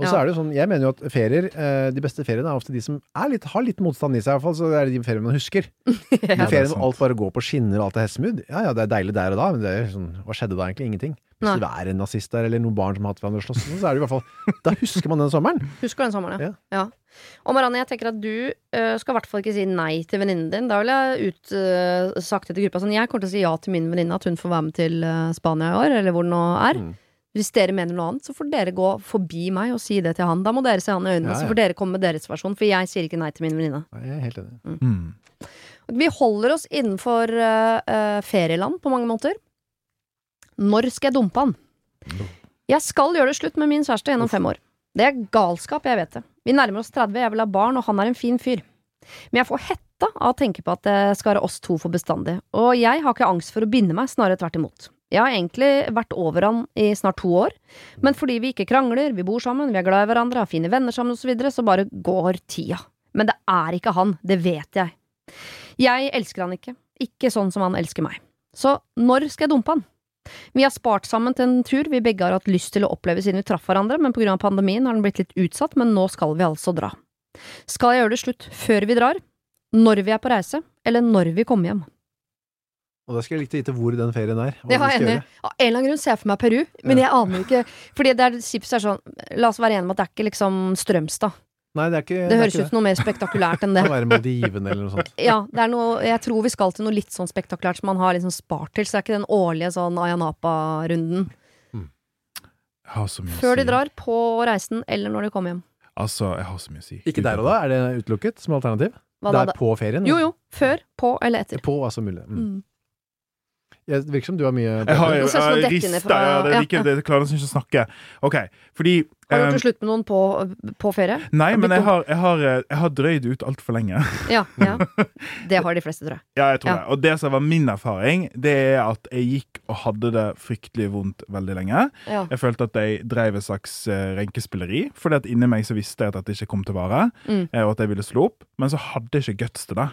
Og Ja. så er det jo sånn, jeg mener jo at ferier, eh, de beste feriene er ofte de som er litt, har litt motstand i seg, i hvert fall, så det er de feriene man husker. De er feriene hvor alt bare går på skinner og alt er hestemud, ja ja, det er deilig der og da, men det er sånn, hva skjedde da egentlig? Ingenting. Hvis Nei. det er en nazist der, eller noen barn som har hatt hverandre og slåss, så er det i hvert fall, da husker man den sommeren. Husker den sommeren, ja. Ja. ja. Og Marianne, jeg tenker at du uh, skal i hvert fall ikke si nei til venninnen din. Da vil jeg ut, uh, sagt det til gruppa sånn Jeg kommer til å si ja til min venninne, at hun får være med til uh, Spania i år, eller hvor det nå er. Mm. Hvis dere mener noe annet, så får dere gå forbi meg og si det til han. Da må dere se han i øynene, Ja, så får dere komme med deres versjon, for jeg sier ikke nei til min venninne. Jeg er helt enig. Mm. Vi holder oss innenfor uh, ferieland på mange måter. Når skal jeg dumpe han? Jeg skal gjøre det slutt med min kjæreste gjennom fem år. Det er galskap, jeg vet det. Vi nærmer oss 30, jeg vil ha barn, og han er en fin fyr. Men jeg får hetta av å tenke på at det skal være oss to for bestandig, og jeg har ikke angst for å binde meg, snarere tvert imot. Jeg har egentlig vært over han i snart to år, men fordi vi ikke krangler, vi bor sammen, vi er glad i hverandre, har fine venner sammen osv., så, videre, så bare går tida. Men det er ikke han, det vet jeg. Jeg elsker han ikke, ikke sånn som han elsker meg. Så når skal jeg dumpe han? Vi har spart sammen til en tur vi begge har hatt lyst til å oppleve siden vi traff hverandre, men på grunn av pandemien har den blitt litt utsatt, men nå skal vi altså dra. Skal jeg gjøre det slutt før vi drar, når vi er på reise, eller når vi kommer hjem? Og da skulle jeg likt å vite hvor den ferien er. Jeg har skal enig. gjøre. Av en eller annen grunn ser jeg for meg Peru, men jeg aner ikke Fordi det er chips er sånn La oss være enige om at det er ikke liksom Strømstad. Nei, det er ikke Det det høres ikke ut som noe mer spektakulært enn det. Det kan være Maldivene eller noe sånt. Ja, det er noe Jeg tror vi skal til noe litt sånn spektakulært som man har liksom spart til, så det er ikke den årlige sånn Ayanapa-runden. Jeg mye Før de drar, på reisen, eller når de kommer hjem. Altså, jeg har så mye å si. Ikke der og da? Er det utelukket som alternativ? Hva det da? er på ferien? Jo, jo. Før, på eller etter. På, altså mulig. Mm. Mm. Jeg- Det virker som du har mye Jeg har jeg ned fra- ja, det er ja. like, det klarer nesten ikke å snakke. OK, fordi Har du gjort det slutt med noen på, på ferie? Nei, men jeg har, jeg har, eh, jeg har drøyd ut altfor lenge. Ja, ja. Det har de fleste, tror jeg. Ja, jeg tror Ja. det. Og det som var min erfaring, det er at jeg gikk og hadde det fryktelig vondt veldig lenge. Ja. Jeg følte at jeg drev et slags eh, renkespilleri, fordi at inni meg så visste jeg at dette ikke kom til å vare, Mm. eh, og at jeg ville slå opp, men så hadde jeg ikke guts til det.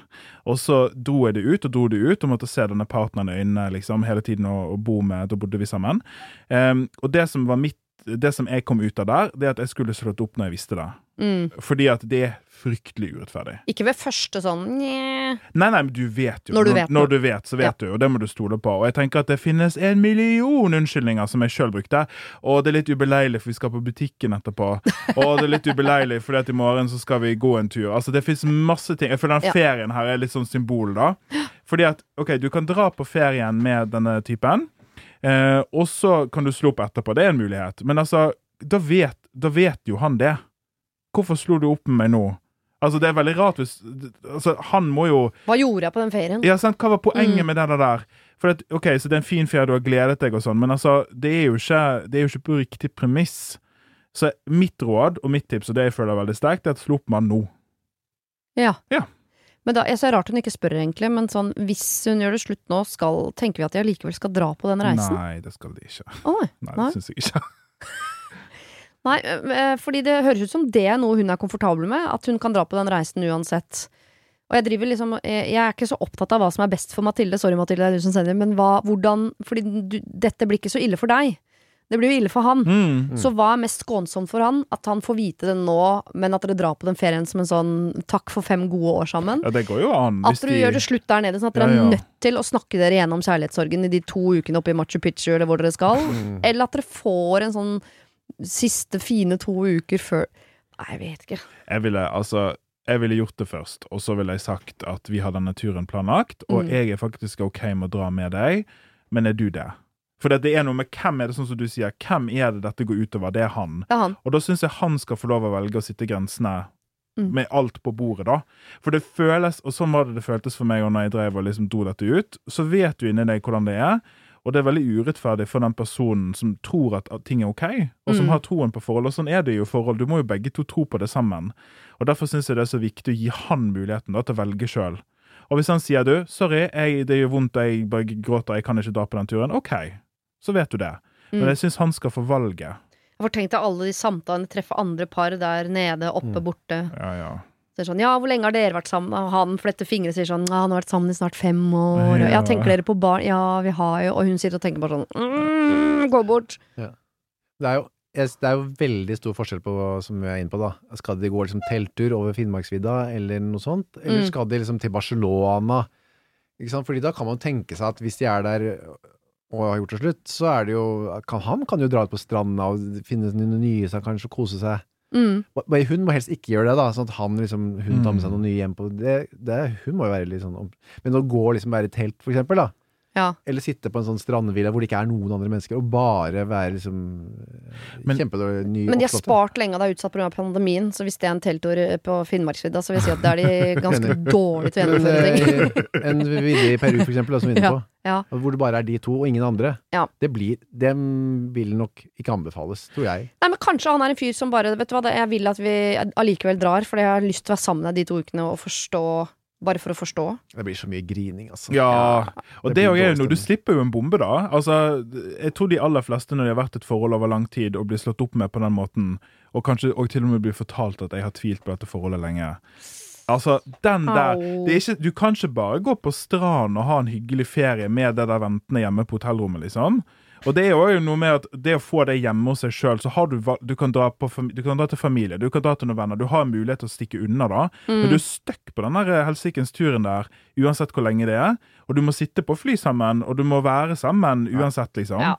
Og så dro jeg det ut, og dro det ut, og måtte se denne partneren i øynene liksom, hele tiden og, og bo med, da bodde vi sammen. Um, og det som var mitt det som jeg kom ut av der, det er at jeg skulle slått opp når jeg visste det. Mm. Fordi at det er fryktelig urettferdig. Ikke ved første sånn nye. Nei, nei, men du vet jo. Når du vet når, når du vet så vet Ja. du, og det må du stole på. Og jeg tenker at det finnes en million unnskyldninger som jeg sjøl brukte. Og det er litt ubeleilig, for vi skal på butikken etterpå. Og det er litt ubeleilig, fordi at i morgen så skal vi gå en tur. Altså, det fins masse ting. Jeg føler den ferien her er litt sånn symbol, da. Fordi at, OK, du kan dra på ferien med denne typen, eh, og så kan du slå opp etterpå. Det er en mulighet. Men altså, da vet, da vet jo han det. Hvorfor slo du opp med meg nå? Altså, det er veldig rart hvis altså, Han må jo Hva gjorde jeg på den ferien? ja, sant? Hva var poenget Mm. med det der? For at, ok, Så det er en fin ferie, du har gledet deg og sånn, men altså, det er jo ikke, det er jo ikke på riktig premiss. Så mitt råd og mitt tips, og det jeg føler veldig sterkt, er at slå opp med han nå. Ja. Ja. Men da, jeg ser rart hun ikke spør, egentlig. Men sånn, hvis hun gjør det slutt nå, skal, tenker vi at de allikevel skal dra på den reisen? Nei, det skal de ikke. Å, nei. Nei, Nei. det syns jeg ikke. Nei, øh, fordi det høres ut som det er noe hun er komfortabel med, at hun kan dra på den reisen uansett. Og jeg driver liksom Jeg jeg er ikke så opptatt av hva som er best for Mathilde, sorry Mathilde, det er du som sender, men hva, hvordan Fordi du, dette blir ikke så ille for deg. Det blir jo ille for han. Mm. Så hva er mest skånsomt for han? At han får vite det nå, men at dere drar på den ferien som en sånn takk for fem gode år sammen? Ja, det går jo an. At du dere de- gjør det slutt der nede, sånn at dere Ja, ja. er nødt til å snakke dere gjennom kjærlighetssorgen i de to ukene oppe i Machu Picchu, eller hvor dere skal. Mm. Eller at dere får en sånn siste fine to uker før Nei, jeg vet ikke. Jeg ville altså jeg ville gjort det først, og så ville jeg sagt at vi har denne turen planlagt, og Mm. jeg er faktisk OK med å dra med deg, men er du det? For det er noe med hvem er det, sånn som du sier, hvem er det dette går utover? Det er han. Det er han. Og da syns jeg han skal få lov å velge å sitte grensene Mm. med alt på bordet, da. For det føles, og sånn var det det føltes for meg og når jeg drev og liksom dro dette ut, så vet du inni deg hvordan det er. Og det er veldig urettferdig for den personen som tror at at ting er OK, og som Mm. har troen på forhold. Og sånn er det jo forhold. Du må jo begge to tro på det sammen. Og Derfor syns jeg det er så viktig å gi han muligheten da til å velge sjøl. Og hvis han sier du, sorry, jeg, det gjør vondt, jeg bare gråter, jeg kan ikke dra på den turen, OK, så vet du det. Men Mm. jeg syns han skal få valget. Jeg får tenkt deg alle de samtalene, treffe andre par der nede, oppe, Mm. borte. Ja, ja. Så sånn, ja, hvor lenge har dere vært sammen? Og han fletter fingre og sier sånn, ja, han har vært sammen i snart fem år. Ja. ja, tenker dere på barn? Ja, vi har jo Og hun sitter og tenker bare sånn, mm, gå bort. Det er jo det er jo veldig stor forskjell på som vi er inne på, da. Skal de gå liksom telttur over Finnmarksvidda, eller noe sånt? Eller Mm. skal de liksom til Barcelona? Ikke sant? Fordi da kan man tenke seg at hvis de er der og har gjort det slutt, så er det jo kan, Han kan jo dra ut på stranda og finne noen nye seg, kanskje, kose seg. Mm. Men Hun må helst ikke gjøre det, da. Sånn at han liksom, hun tar med seg noen nye hjem på det, det, Hun må jo være litt sånn Men å gå liksom være i telt, for eksempel, da. Ja. Eller sitte på en sånn strandvilla hvor det ikke er noen andre mennesker, og bare være liksom Men- kjempedårlig ny Men de har spart lenge, og det er utsatt pga. pandemien. Så hvis det er en telttur på Finnmarksvidda, så vil jeg si at det er de ganske dårlige til å gjennomføre ting. eh, en vidde i Peru, for eksempel, som vi er inne på. Ja. Hvor det bare er de to, og ingen andre. Ja. Det blir Dem vil nok ikke anbefales, tror jeg. Nei, men Kanskje han er en fyr som bare Vet du hva, jeg vil at vi allikevel drar, fordi jeg har lyst til å være sammen med deg de to ukene og forstå Bare for å forstå. Det blir så mye grining, altså. Ja, og Det det er jo noe Du slipper jo en bombe, da. Altså, jeg tror de aller fleste, når de har vært et forhold over lang tid og blir slått opp med på den måten, og kanskje og til og med blir fortalt at jeg har tvilt på dette forholdet lenge Altså, den der det er ikke, Du kan ikke bare gå på stranden og ha en hyggelig ferie med det der ventende hjemme på hotellrommet, liksom. Og det er jo noe med at det å få det hjemme hos seg sjøl, så har du du kan, dra på, du kan dra til familie, du kan dra til noen venner, du har en mulighet til å stikke unna da. Mm. Men du er stuck på den der helsikens turen der, uansett hvor lenge det er. Og du må sitte på fly sammen, og du må være sammen uansett, liksom. Ja.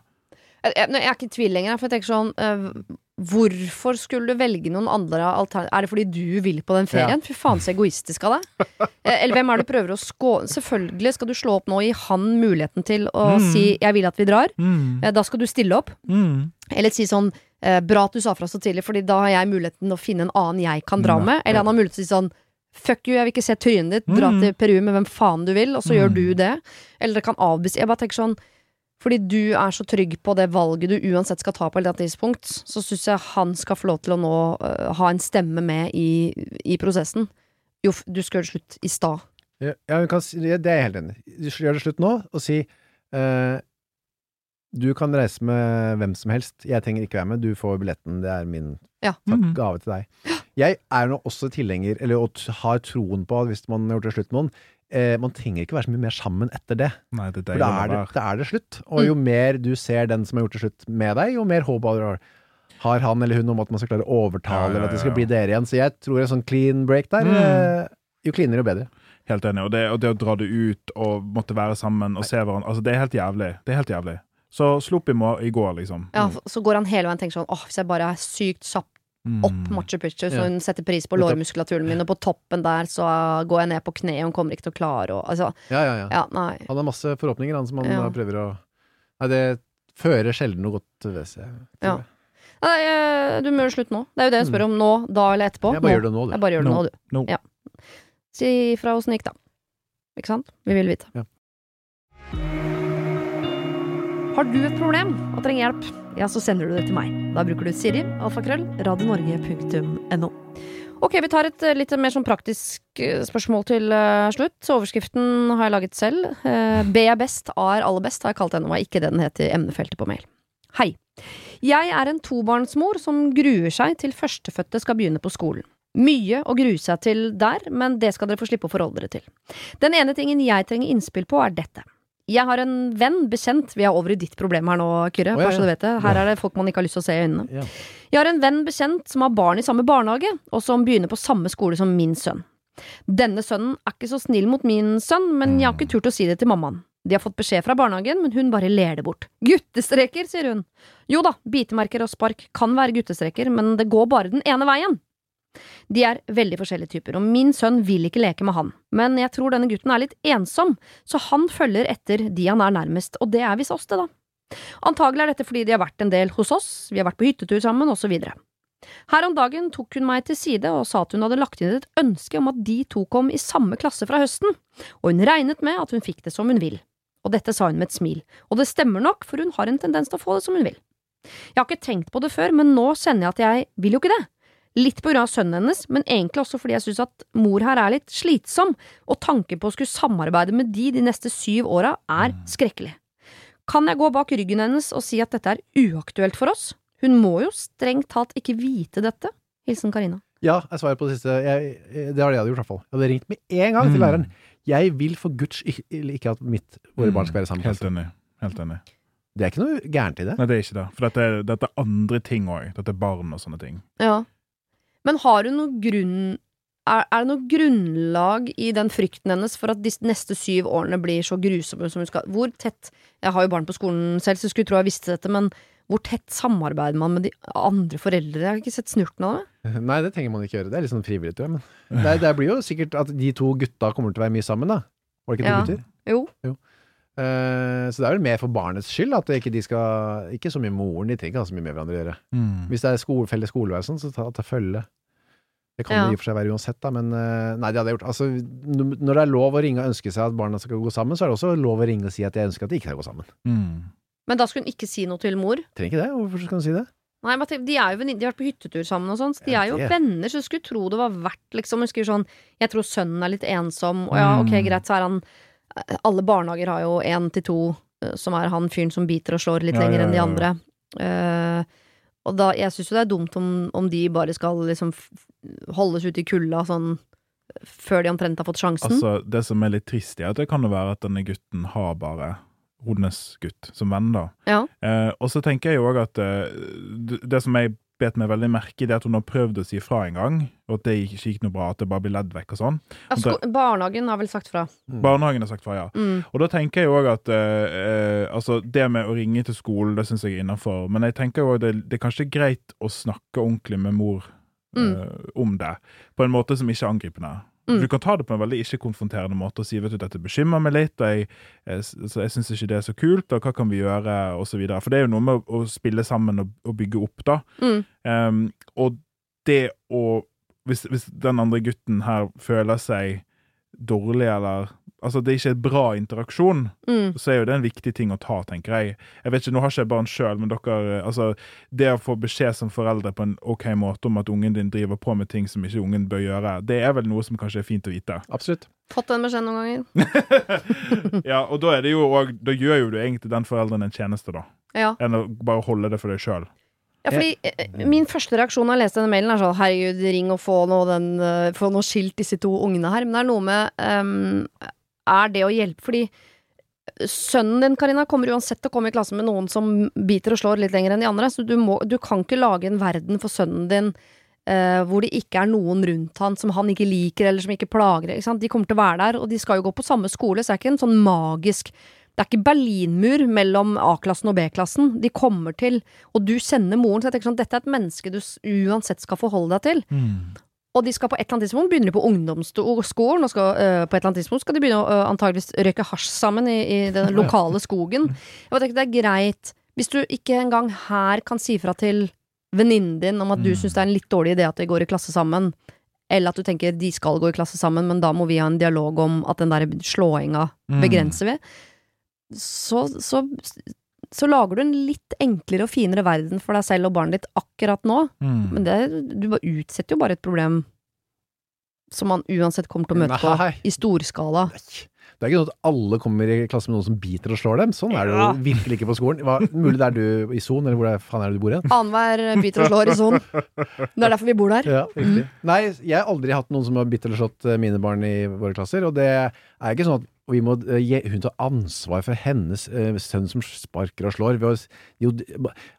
Jeg, jeg, jeg er ikke i tvil lenger, for jeg tenker sånn eh, Hvorfor skulle du velge noen andre alternativer? Er det fordi du vil på den ferien? Fy faen, så egoistisk av deg. Eh, Eller hvem er det du prøver å skåne Selvfølgelig skal du slå opp nå og gi han muligheten til å Mm. si 'jeg vil at vi drar'. Mm. Eh, Da skal du stille opp. Mm. Eller si sånn eh, 'bra at du sa fra så tidlig', Fordi da har jeg muligheten til å finne en annen jeg kan dra med. Eller han har mulighet til å si sånn 'fuck you, jeg vil ikke se trynet ditt', dra Mm. til Peru med hvem faen du vil, og så Mm. gjør du det. Eller det kan avbestille. Jeg bare tenker sånn fordi du er så trygg på det valget du uansett skal ta på et eller annet tidspunkt, så syns jeg han skal få lov til å nå uh, ha en stemme med i, i prosessen. Jo, du skal gjøre det slutt i stad. Ja, ja, kan, det er jeg helt enig i. Du Gjør det slutt nå, og si uh, Du kan reise med hvem som helst. Jeg trenger ikke være med. Du får billetten. Det er min Ja. takk, Mhm. gave til deg. Jeg er nå også tilhenger, eller og har troen på at hvis man har gjort det slutt med noen eh, Man trenger ikke være så mye mer sammen etter det. Nei, det er For da er det, da er det slutt. Og jo mer du ser den som har gjort det slutt med deg, jo mer håp har har han eller hun om at man skal klare å overtale, Ja, ja, eller at det skal bli dere igjen. Så jeg tror en sånn clean break der, Mm. eh, jo cleanere, jo bedre. Helt enig. Og det, og det å dra det ut og måtte være sammen og se hverandre Altså, det er helt jævlig. Det er helt jævlig. Så slo opp i, i går, liksom. Ja, så går han hele veien og tenker sånn åh, hvis jeg bare er sykt kjapp Mm. Opp Machu Picchu, så hun setter pris på lårmuskulaturen min, og på toppen der så går jeg ned på kne, og hun kommer ikke til å klare å Altså, Ja, ja, ja. ja. Han har masse forhåpninger, han som han Ja. prøver å Nei, det fører sjelden noe godt ved seg. Ja. nei eh, du må gjøre slutt nå. Det er jo det jeg spør om nå, da eller etterpå. Jeg bare Nå. gjør det nå, du. Jeg bare gjør det nå, Nå. du. No. Ja. Si fra åssen det gikk, da. Ikke sant? Vi vil vite. Ja. Har du et problem og trenger hjelp, ja, så sender du det til meg. Da bruker du Siri, alfakrøll, radionorge.no. Ok, vi tar et eh, litt mer sånn praktisk eh, spørsmål til eh, slutt. Overskriften har jeg laget selv. B er best, A er aller best, har jeg kalt denne, og ikke det den heter i emnefeltet på mail. Hei. Jeg er en tobarnsmor som gruer seg til førstefødte skal begynne på skolen. Mye å grue seg til der, men det skal dere få slippe å forholde dere til. Den ene tingen jeg trenger innspill på, er dette. Jeg har en venn, bekjent Vi er over i ditt problem her nå, Kyrre. Oh, ja, bare så du ja. vet det. Her er det folk man ikke har lyst til å se i øynene. Ja. Jeg har en venn bekjent som har barn i samme barnehage, og som begynner på samme skole som min sønn. Denne sønnen er ikke så snill mot min sønn, men jeg har ikke turt å si det til mammaen. De har fått beskjed fra barnehagen, men hun bare ler det bort. Guttestreker, sier hun. Jo da, bitemerker og spark kan være guttestreker, men det går bare den ene veien. De er veldig forskjellige typer, og min sønn vil ikke leke med han, men jeg tror denne gutten er litt ensom, så han følger etter de han er nærmest, og det er visst oss, det, da. Antagelig er dette fordi de har vært en del hos oss, vi har vært på hyttetur sammen, osv. Her om dagen tok hun meg til side og sa at hun hadde lagt inn et ønske om at de to kom i samme klasse fra høsten, og hun regnet med at hun fikk det som hun vil. Og dette sa hun med et smil, og det stemmer nok, for hun har en tendens til å få det som hun vil. Jeg har ikke tenkt på det før, men nå kjenner jeg at jeg vil jo ikke det. Litt på grunn av sønnen hennes, men egentlig også fordi jeg synes at mor her er litt slitsom, og tanken på å skulle samarbeide med de de neste syv åra er skrekkelig. Kan jeg gå bak ryggen hennes og si at dette er uaktuelt for oss? Hun må jo strengt talt ikke vite dette. Hilsen Karina. Ja, jeg svarer på det siste. Jeg, det har jeg hadde gjort, i hvert fall. Jeg hadde ringt med en gang til Mm. læreren. Jeg vil for guds skyld ikke at mitt, våre barn skal være sammen. Helt enig. Helt enig. Det er ikke noe gærent i det. Nei, det er ikke det. For dette er, dette er andre ting òg. Dette er barn og sånne ting. Ja. Men har hun noen grunn er, er det noe grunnlag i den frykten hennes for at de neste syv årene blir så grusomme som hun skal Hvor tett Jeg har jo barn på skolen selv, så skulle tro jeg visste dette, men hvor tett samarbeider man med de andre foreldre? Jeg har ikke sett snurten av det. Nei, det trenger man ikke gjøre. Det er litt sånn frivillig, tror jeg. Men det, det blir jo sikkert at de to gutta kommer til å være mye sammen, da. Var det ikke to Ja. gutter? Jo. Eh, så det er vel mer for barnets skyld at det ikke de skal Ikke så mye moren, de trenger ikke ha så mye med hverandre å gjøre. Mm. Hvis det er skole, felles skolevei og sånn, så ta, ta følge. Det kan Ja. det i og for seg være uansett, da, men eh, nei, det hadde jeg gjort. Altså, når det er lov å ringe og ønske seg at barna skal gå sammen, så er det også lov å ringe og si at jeg ønsker at de ikke skal gå sammen. Mm. Men da skulle hun ikke si noe til mor? Trenger ikke det. Hvorfor skal hun si det? Nei, men De er jo venninner, de har vært på hyttetur sammen og sånn, så de er jo venner, så du skulle tro det var verdt liksom Hun skriver sånn Jeg tror sønnen er litt ensom, og ja, ok, Mm. greit, så er han Alle barnehager har jo én til to eh, som er han fyren som biter og slår litt Ja, lenger enn de andre. Uh, og da, jeg syns jo det er dumt om, om de bare skal liksom holdes ute i kulda sånn før de omtrent har fått sjansen. Altså, det som er litt trist, er at det kan jo være at denne gutten har bare hennes gutt som venn, da. Ja. Eh, og så tenker jeg jo òg at eh, det, det som jeg bet meg veldig merke i, det at hun har prøvd å si fra en gang, og at det ikke gikk noe bra, at det bare blir ledd vekk og sånn. Ja, barnehagen har vel sagt fra. Barnehagen har sagt fra, ja. Mm. Og da tenker jeg òg at eh, eh, altså det med å ringe til skolen, det syns jeg er innafor. Men jeg tenker òg det, det er kanskje greit å snakke ordentlig med mor Mm. eh, om det. På en måte som ikke er angripende. Mm. Du kan ta det på en veldig ikke-konfronterende måte og si vet du, dette bekymrer meg litt, og jeg, jeg, jeg syns ikke det er så kult, og hva kan vi gjøre, videre. For det er jo noe med å, å spille sammen og, og bygge opp, da. Mm. Um, og det å hvis, hvis den andre gutten her føler seg dårlig, eller Altså, det er ikke en bra interaksjon, Mm. så er jo det en viktig ting å ta, tenker jeg. Jeg vet ikke, Nå har ikke jeg barn sjøl, men dere Altså, det å få beskjed som foreldre på en OK måte om at ungen din driver på med ting som ikke ungen bør gjøre, det er vel noe som kanskje er fint å vite. Absolutt. Fått den beskjeden noen ganger? ja, og da er det jo òg Da gjør jo du egentlig den forelderen en tjeneste, da. Ja. Enn å bare holde det for deg sjøl. Ja, fordi eh, Min første reaksjon da jeg leste denne mailen, er sånn herregud, ring og få noe, den, eh, få noe skilt disse to ungene her. Men det er noe med ehm, Er det å hjelpe Fordi sønnen din, Karina, kommer uansett til å komme i klasse med noen som biter og slår litt lenger enn de andre. Så du, må, du kan ikke lage en verden for sønnen din eh, hvor det ikke er noen rundt han som han ikke liker, eller som ikke plager. Ikke? De kommer til å være der, og de skal jo gå på samme skole, så det er ikke en sånn magisk det er ikke Berlinmur mellom A-klassen og B-klassen. De kommer til, og du sender moren. Så jeg tenker sånn, dette er et menneske du uansett skal forholde deg til. Og de skal på et eller annet tidspunkt begynne på ungdomsskolen, og skal, uh, på et eller annet tidspunkt skal de begynne å uh, antageligvis røyke hasj sammen i, i den lokale skogen. Jeg tenker det er greit, hvis du ikke engang her kan si fra til venninnen din om at du Mm. syns det er en litt dårlig idé at de går i klasse sammen, eller at du tenker de skal gå i klasse sammen, men da må vi ha en dialog om at den der slåinga Mm. begrenser vi, så, så, så lager du en litt enklere og finere verden for deg selv og barnet ditt akkurat nå. Mm. Men det, du bare utsetter jo bare et problem som man uansett kommer til å møte Nei. på i storskala. Det er ikke sånn at alle kommer i klasse med noen som biter og slår dem. Sånn er det jo virkelig ikke på skolen. Hva, mulig det er du i Son, eller hvor det er, faen er det du bor igjen? Annenhver biter og slår i Son. Det er derfor vi bor der. Ja, mm. Nei, jeg har aldri hatt noen som har bitt eller slått eh, mine barn i våre klasser, og det er ikke sånn at vi må eh, gi hun ta ansvar for hennes eh, sønn som sparker og slår. Jo,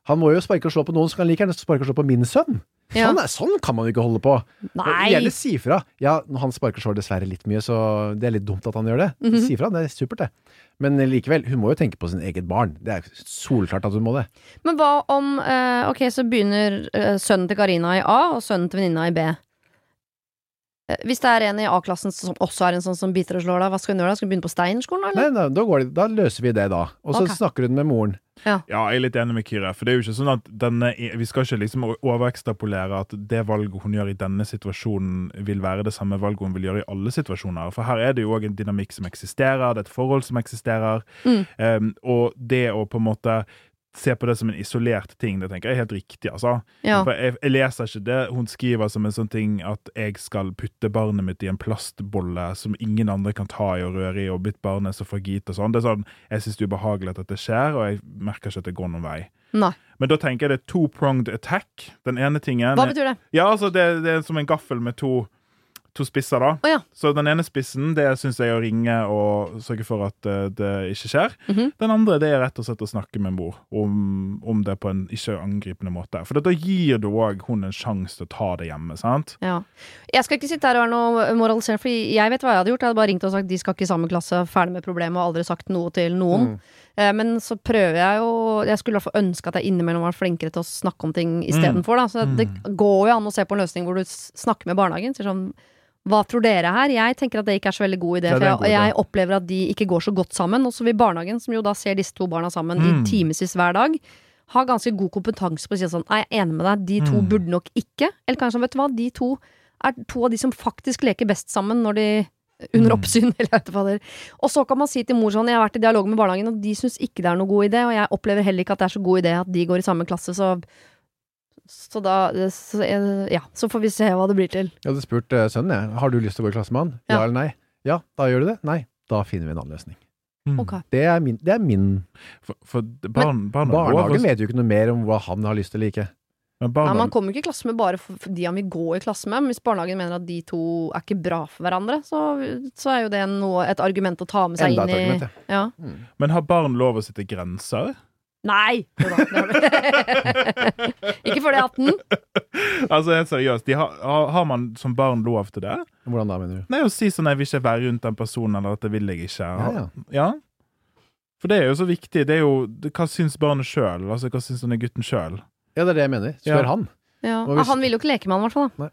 han må jo sparke og slå på noen, så kan han like gjerne sparke og slå på min sønn. Ja. Sånn, sånn kan man jo ikke holde på. Nei! Gjerne si fra. Ja, han sparker og slår dessverre litt mye, så det er litt dumt at han gjør det. Mhm. Si fra, det er supert det. Men likevel, hun må jo tenke på sin eget barn. Det er solklart at hun må det. Men hva om eh, Ok, så begynner sønnen til Karina i A, og sønnen til venninna i B. Eh, Hvis det er en i A-klassen som også er en sånn som biter og slår deg, hva skal hun gjøre da? Skal hun begynne på Steinerskolen, eller? Nei, da, da, går det, da løser vi det da. Og så okay. snakker hun med moren. Ja, jeg er litt enig med Kyrre. For det er jo ikke sånn at denne, Vi skal ikke liksom overekstrapolere at det valget hun gjør i denne situasjonen, vil være det samme valget hun vil gjøre i alle situasjoner. For her er det jo òg en dynamikk som eksisterer, det er et forhold som eksisterer. Mm. Um, og det å på en måte se på det som en isolert ting, det tenker jeg er helt riktig, altså. Ja. For jeg, jeg leser ikke det hun skriver som en sånn ting at jeg skal putte barnet mitt i en plastbolle som ingen andre kan ta i og røre i, og mitt barn er så fragilt og sånn. Det er sånn, Jeg syns det er ubehagelig at dette skjer, og jeg merker ikke at det går noen vei. Nei. Men da tenker jeg det er two-pronged attack. Den ene tingen Hva betyr det? Ja, altså det, det er som en gaffel med to, to spisser, da. Oh, ja. Så den ene spissen det syns jeg er å ringe og sørge for at eh, det ikke skjer. Mhm. Den andre det er rett og slett å snakke med mor om, om det på en ikke angripende måte. For da gir du òg hun en sjanse til å ta det hjemme. sant? Ja. Jeg skal ikke sitte her og være noe moraliserende, for jeg vet hva jeg hadde gjort. Jeg hadde bare ringt og sagt de skal ikke i samme klasse, ferdig med problemet, og aldri sagt noe til noen. Mm. Eh, Men så prøver jeg jo Jeg skulle i hvert fall ønske at jeg innimellom var flinkere til å snakke om ting istedenfor. da. Så det går jo an å se på en løsning hvor du snakker med barnehagen. Sier sånn hva tror dere her? Jeg tenker at det ikke er så veldig god idé, Ja, for jeg, jeg opplever at de ikke går så godt sammen. Og så vil barnehagen, som jo da ser disse to barna sammen Mm. i timevis hver dag, ha ganske god kompetanse på å si sånn jeg er enig med deg, de to Mm. burde nok ikke. Eller kanskje, vet du hva, de to er to av de som faktisk leker best sammen når de under Mm. oppsyn, eller vet ikke hva er. Og så kan man si til mor sånn, jeg har vært i dialog med barnehagen, og de syns ikke det er noe god idé, og jeg opplever heller ikke at det er så god idé at de går i samme klasse, så så da så, Ja, så får vi se hva det blir til. Jeg hadde spurt uh, sønnen jeg, har du lyst til å gå i klasse med han. Ja. Ja. eller nei? Ja, da gjør du det. Nei, da finner vi en annen løsning. Mm. Okay. Det er min, det er min For, for barn, barn Barnehagen vet jo ikke noe mer om hva han har lyst til eller ikke. Men Nei, man kommer ikke i klasse med bare de han vil gå i klasse med. Men hvis barnehagen mener at de to er ikke bra for hverandre, så, så er jo det noe, et argument å ta med seg Enda inn et i ja. mm. men har barn lov å sette grenser? Nei! Det ikke før de er 18. Altså helt seriøst, de har, har har man som barn lov til det? Hvordan da, mener du? Nei, å si sånn 'jeg vil ikke være rundt den personen', eller 'dette vil jeg ikke'. Ja, ja. Ja? For det er jo så viktig. Det er jo, Hva syns barnet sjøl? Altså, hva syns denne gutten sjøl? Ja, det er det jeg mener. Spør Ja. han. Ja. Hvis- Han vil jo ikke leke med han, i hvert fall. Nei.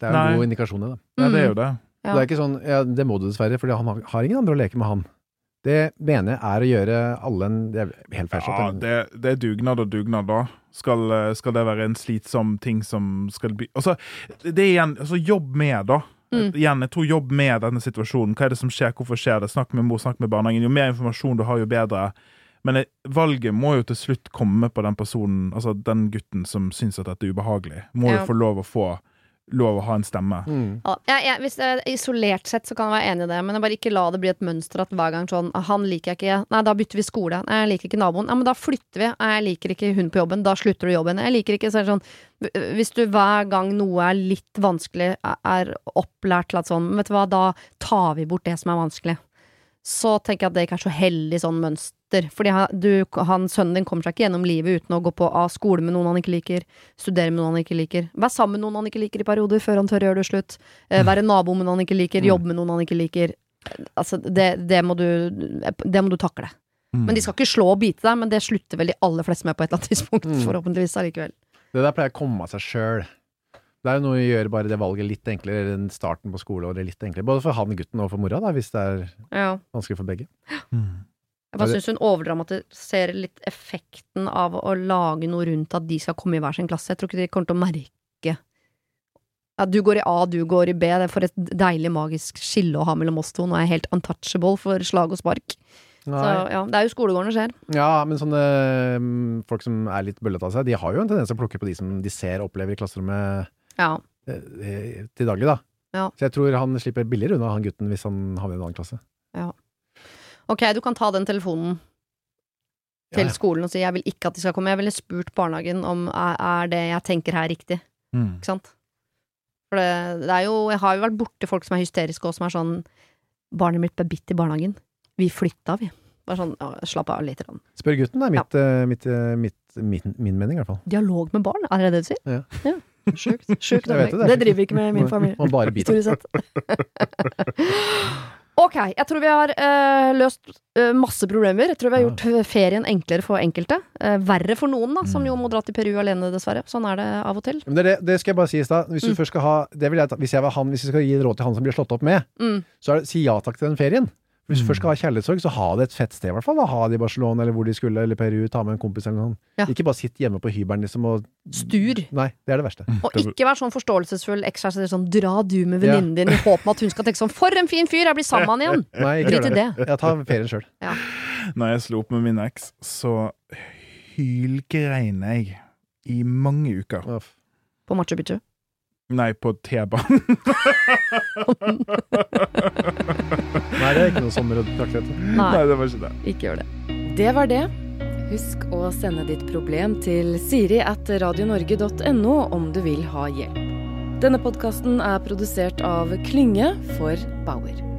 Det er jo en god indikasjon, det. da. Ja, det er Mm. jo det. Ja. Det er ikke sånn, ja, det må du dessverre, for han har, har ingen andre å leke med, han. Det mener jeg er å gjøre alle en Det er helt feil Ja, det, det er dugnad og dugnad, da. Skal, eh, skal det være en slitsom ting som skal bli Altså, det er igjen altså, Jobb med, da. Mm. Igjen, jeg tror jobb med denne situasjonen. Hva er det som skjer, hvorfor skjer det? Snakk med mor, snakk med barnehagen. Jo mer informasjon du har, jo bedre. Men valget må jo til slutt komme på den personen, altså den gutten som syns at dette er ubehagelig. Må Ja. jo få lov å få lov å ha en stemme. Mm. Ja, jeg, hvis det er isolert sett, så kan jeg være enig i det, men jeg bare ikke la det bli et mønster at hver gang sånn Han liker jeg ikke. Nei, da bytter vi skole. Nei, jeg liker ikke naboen. Ja, men da flytter vi. Nei, jeg liker ikke hun på jobben. Da slutter du jobben. Jeg liker ikke så er det sånn Hvis du hver gang noe er litt vanskelig, er opplært til at sånn Vet du hva, da tar vi bort det som er vanskelig. Så tenker jeg at det ikke er så heldig sånn mønster. Fordi han, du, han, sønnen din kommer seg ikke gjennom livet uten å gå på A, skole med noen han ikke liker, studere med noen han ikke liker, være sammen med noen han ikke liker i perioder, før han tør å gjøre det slutt, eh, være nabo med noen han ikke liker, jobbe med noen han ikke liker. Altså, det, det, må du, det må du takle. Mm. Men de skal ikke slå og bite deg, men det slutter vel de aller fleste med på et eller annet tidspunkt, Mm. forhåpentligvis allikevel. Det der pleier å komme av seg sjøl. Det er jo noe å gjøre bare det valget litt enklere, eller starten på skoleåret litt enklere. Både for han gutten og for mora, da, hvis det er Ja. vanskelig for begge. Mm. Jeg bare syns hun overdramatiserer litt effekten av å lage noe rundt at de skal komme i hver sin klasse. Jeg tror ikke de kommer til å merke at du går i A, du går i B. Det er for et deilig, magisk skille å ha mellom oss to. Nå er jeg helt untouchable for slag og spark. Så ja, det er jo skolegården det skjer. Ja, men sånne mm, folk som er litt bøllete av seg, de har jo en tendens til å plukke på de som de ser og opplever i klasserommet Ja. eh, til daglig, da. Ja. Så jeg tror han slipper billigere unna, han gutten, hvis han havner i en annen klasse. Ok, du kan ta den telefonen til ja. skolen og si 'jeg vil ikke at de skal komme'. Jeg ville spurt barnehagen om er, det jeg tenker her riktig. Mm. Ikke sant? For det, det er jo Jeg har jo vært borti folk som er hysteriske og som er sånn 'Barnet mitt ble bitt i barnehagen. Vi flytta, vi'. Bare sånn, ja, slapp av litt. Rann. Spør gutten, det er mitt, ja. mitt, eh, mitt, min, min mening, i hvert fall. Dialog med barn, er det det du sier? Ja. Sjukt. Sjukt opplegg. det, det er driver vi ikke med i min familie. Man bare biter. Ok, jeg tror vi har uh, løst uh, masse problemer. Jeg tror vi har gjort eh, ferien enklere for enkelte. Uh, verre for noen, da, som Mm. jo må dra til Peru alene, dessverre. Sånn er det av og til. Men det, det, skal jeg bare si i stad. Hvis, du Mm. først skal ha- det vil jeg ta- hvis jeg var han, hvis jeg skal gi et råd til han som blir slått opp med, Mm. så er det si ja takk til den ferien. Hvis du Mm. først skal ha kjærlighetssorg, så ha det et fett sted, i hvert fall. Da. Ha det i Barcelona eller hvor de skulle, eller Peru. Ta med en kompis eller noe sånt. Ja. Ikke bare sitt hjemme på hybelen liksom og Stur. Nei, det er det verste. Og ikke vær sånn forståelsesfull ekskjæreste. sånn dra du med Ja. venninnen din i håp om at hun skal tenke sånn for en fin fyr, jeg blir sammen med han igjen! Nei, ikke Drit i det. Jeg tar ferien sjøl. Når jeg slo opp med min eks, så hylgrein jeg i mange uker. På Machu Picchu. Nei, på T-banen. Nei, det er ikke noe sommer å trakte etter. Nei, Nei, det var ikke det. ikke gjør det. Det var det. Husk å sende ditt problem til siri at radionorge.no om du vil ha hjelp. Denne podkasten er produsert av Klynge for Bauer.